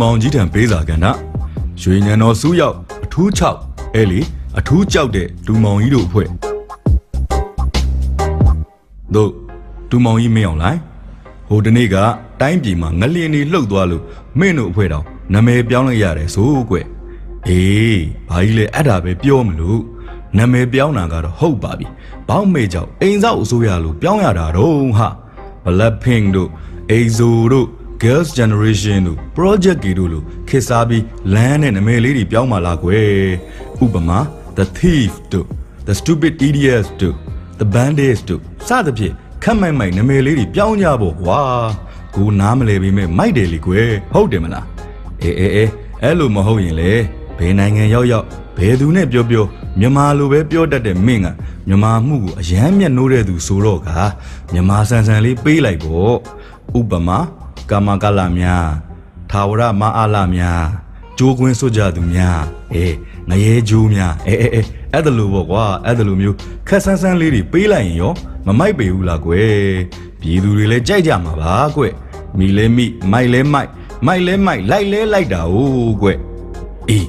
မောင်ကြီးထံပေးစာကဏ္ဍရွှေညံတော်စုရောက်အထူး6အဲလီအထူးကြောက်တဲ့ဒူမောင်ကြီးတို့အဖွဲ့တို့ဒူမောင်ကြီးမင်းအောင်လိုက်ဟိုတနေ့ကတိုင်းပြည်မှာငလျင်တွေလှုပ်သွားလို့မင်းတို့အဖွဲ့တော်နာမည်ပြောင်းလိုက်ရတယ်ဆိုကွအေးဘာကြီးလဲအဲ့ဒါပဲပြောမလို့နာမည်ပြောင်းတာကတော့ဟုတ်ပါပြီဘောက်မေကြောင့်အိမ်ဆောက်အစိုးရလို့ပြောင်းရတာတော့ဟာ Blackpink တို့ EXO တို့ Girls Generation တို့ Project K တို့လို့ခေတ်စားပြီးလမ်းနဲ့နာမည်လေးတွေပြောင်းมาလားကွယ်ဥပမာ The Thief တို့ The Stupid Idiots တို့ The Bandits တို့စသဖြင့်ခက်မိုက်မိုက်နာမည်လေးတွေပြောင်းကြဖို့ကွာကိုနားမလဲပြီးမဲ့မိုက်တယ်လေကွယ်ဟုတ်တယ်မလားအေးအေးအေးအဲ့လိုမဟုတ်ရင်လေဘယ်နိုင်ငံရောက်ရောက်ဘယ်သူနဲ့ပြောပြောမြန်မာလိုပဲပြောတတ်တဲ့မင်းကမြန်မာမှုကိုအယမ်းမြတ်နိုးတဲ့သူဆိုတော့ကမြန်မာဆန်ဆန်လေးပေးလိုက်ပေါ့ဥပမာ ကာမကလများထာဝရမအားလများကျိုးကွင်းစွကြသူများအေးငရဲကျိုးများအေးအေးအေးအဲ့ဒါလိုပေါ့ကွာအဲ့ဒါလိုမျိုးခက်ဆန်းဆန်းလေးတွေပေးလိုက်ရင်ရောမမိုက်ပေဘူးလားကွယ်ပြည်သူတွေလည်းကြိုက်ကြမှာပါကွယ်မိလဲမိမိုက်လဲမိုက်မိုက်လဲမိုက်လိုက်လဲလိုက်တာ哦ကွယ်အေး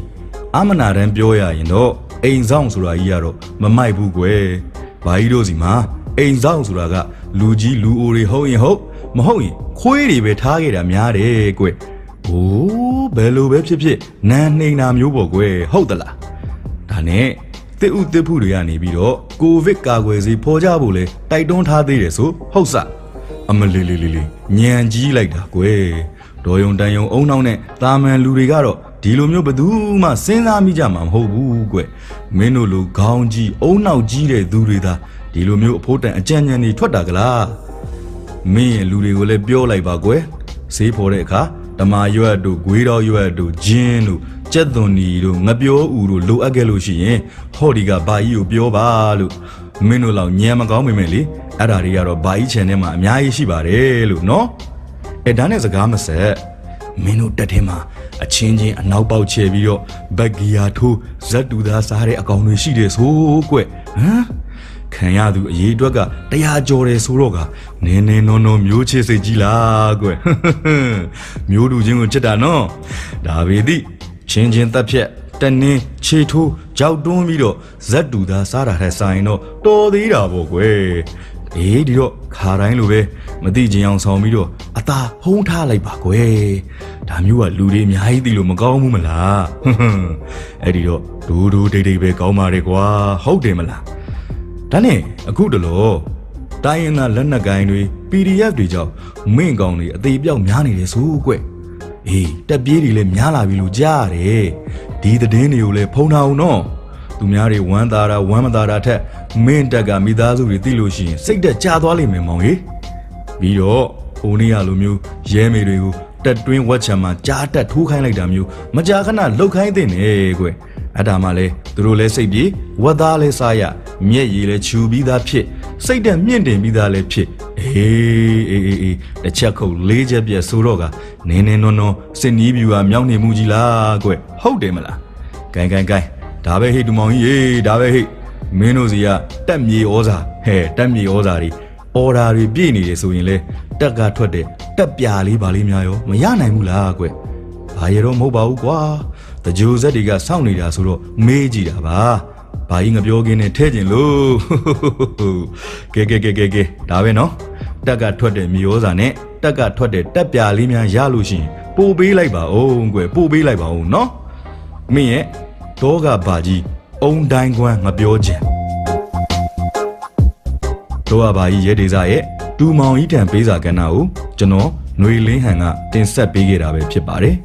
အမနာတန်းပြောရရင်တော့အိမ်ဆောင်ဆိုတာကြီးကတော့မမိုက်ဘူးကွယ်ဘာကြီးတို့စီမှာအိမ်ဆောင်ဆိုတာကလူကြီးလူအိုတွေဟုတ်ရင်ဟုတ် မဟုတ်ရင်ခွေးတွေပဲထားခဲ့တာများတယ်ကွယ်။အိုးဘယ်လိုပဲဖြစ်ဖြစ်နန်းနှိမ်တာမျိုးပေါ့ကွယ်ဟုတ်သလား။ဒါနဲ့တစ်ဥတစ်ဖုတွေကနေပြီးတော့ကိုဗစ်ကာကွယ်ဆေးဖော်ကြဖို့လဲတိုက်တွန်းထားသေးတယ်ဆိုဟုတ်စအမလီလီလီလီညံကြီးလိုက်တာကွယ်ဒေါ်ယုံတန်ယုံအုံနောက်နဲ့တာမန်လူတွေကတော့ဒီလိုမျိုးဘယ်သူမှစဉ်းစားမိကြမှာမဟုတ်ဘူးကွမင်းတို့လိုခေါင်းကြီးအုံနောက်ကြီးတဲ့သူတွေသာဒီလိုမျိုးအဖို့တန်အကြံဉာဏ်တွေထွက်တာကလား မင်းရဲ့လူတွေကိုလည်းပြောလိုက်ပါကွယ်ဈေးဖော်တဲ့အခါတမာရွက်တို့ဂွေးတော်ရွက်တို့ဂျင်းတို့ကြက်သွန်နီတို့ငပြောဥတို့လိုအပ်ခဲ့လို့ရှိရင်ဟော်ဒီကဘာကြီးကိုပြောပါလို့မင်းတို့လောက်ညံမကောင်းမိမယ်လေအဲ့ဒါတွေကတော့ဘာကြီး channel မှာအများကြီးရှိပါတယ်လို့နော်အဲဒါနဲ့စကားမဆက်မင်းတို့တက်ထဲမှာအချင်းချင်းအနောက်ပေါက်ချဲပြီးတော့ဘက်ဂီယာထိုးဇက်တူသားစားတဲ့အကောင်တွေရှိတယ်ဆိုကွဟမ် ခံရသူအရေးအတွက်ကတရားကြော်တယ်ဆိုတော့ကနင်းနေနော်နော်မျိုးချစ်စိတ်ကြီးလားကွမျိုးတူချင်းကိုချစ်တာနော်ဒါပေသည့်ချင်းချင်းတက်ဖြက်တနင်းခြေထိုးကြောက်တွန်းပြီးတော့ဇက်တူသားစားတာထက်ဆိုင်တော့တော်သေးတာပေါ့ကွယ်အေးဒီတော့ခါတိုင်းလိုပဲမသိချင်အောင်ဆောင်ပြီးတော့အသာဟုံးထားလိုက်ပါကွယ်ဒါမျိုးကလူတွေအများကြီးသိလို့မကောင်းဘူးမလားဟွန်းဟွန်းအဲ့ဒီတော့ဒူဒူဒိတ်ဒိတ်ပဲကောင်းပါတယ်ကွာဟုတ်တယ်မလား ဒါနဲ့အခုတလို့တိုင်းရင်းသားလက်နက်ကိုင်းတွေ PDF တွေကြောင့်မင့်ကောင်တွေအသေးပြောက်များနေတယ်ဆိုကွအေးတက်ပြေးတွေလည်းများလာပြီလို့ကြားရတယ်ဒီသတင်းတွေကိုလည်းဖုံထားအောင်နော်သူများတွေဝမ်းသာတာဝမ်းမသာတာထက်မင်းတက်ကမိသားစုတွေသိလို့ရှိရင်စိတ်တက်ကြသွားလိမ့်မယ်မောင်ကြီးပြီးတော့ဟိုနေ့ရလိုမျိုးရဲမေတွေကိုတက်တွင်းဝက်ချံမှာကြားတက်ထိုးခိုင်းလိုက်တာမျိုးမကြာခဏလှုပ်ခိုင်းတဲ့နေကွ အဲ့ဒါမှလဲသူတို့လဲစိတ်ပြေဝက်သားလဲစားရမျက်ရည်လဲချူပြီးသားဖြစ်စိတ်တက်မြင့်တင်ပြီးသားလဲဖြစ်အေးအေးအေးအေးတစ်ချက်ခုတ်လေးချက်ပြက်ဆိုတော့ကနင်းနေနွန်းနွန်းစင်နီးပြူဟာမြောင်းနေမှုကြီးလားကွဟုတ်တယ်မလားဂိုင်းဂိုင်းဂိုင်းဒါပဲဟိတ်တူမောင်ကြီးရေဒါပဲဟိတ်မင်းတို့စီကတက်မြေဩဇာဟဲ့တက်မြေဩဇာတွေအော်ဒါတွေပြည့်နေတယ်ဆိုရင်လေတက်ကထွက်တဲ့တက်ပြာလေးပါလေးများရောမရနိုင်ဘူးလားကွဘာရတော့မဟုတ်ပါဘူးကွာ တကြိုဇက်တွေကစောင့်နေတာဆိုတော့မေးကြည့်တာပါဘာကြီးငပြောခင်းနဲ့ထဲကျင်လို့ကဲကဲကဲကဲကဲဒါပဲနော်တက်ကထွက်တဲ့မြေဩဇာနဲ့တက်ကထွက်တဲ့တက်ပြာလေးများရလို့ရှိရင်ပို့ပေးလိုက်ပါဦးကွပို့ပေးလိုက်ပါဦးနော်မင်းရဲ့တောကဘာကြီးအုံတိုင်းကွမ်းမပြောချင်တော့ကဘာကြီးရဲဒေဇာရဲ့တူမောင်ကြီးတံပေးစာကဏ္ဍကိုကျွန်တော်ຫນွေလင်းဟန်ကတင်ဆက်ပေးခဲ့တာပဲဖြစ်ပါတယ်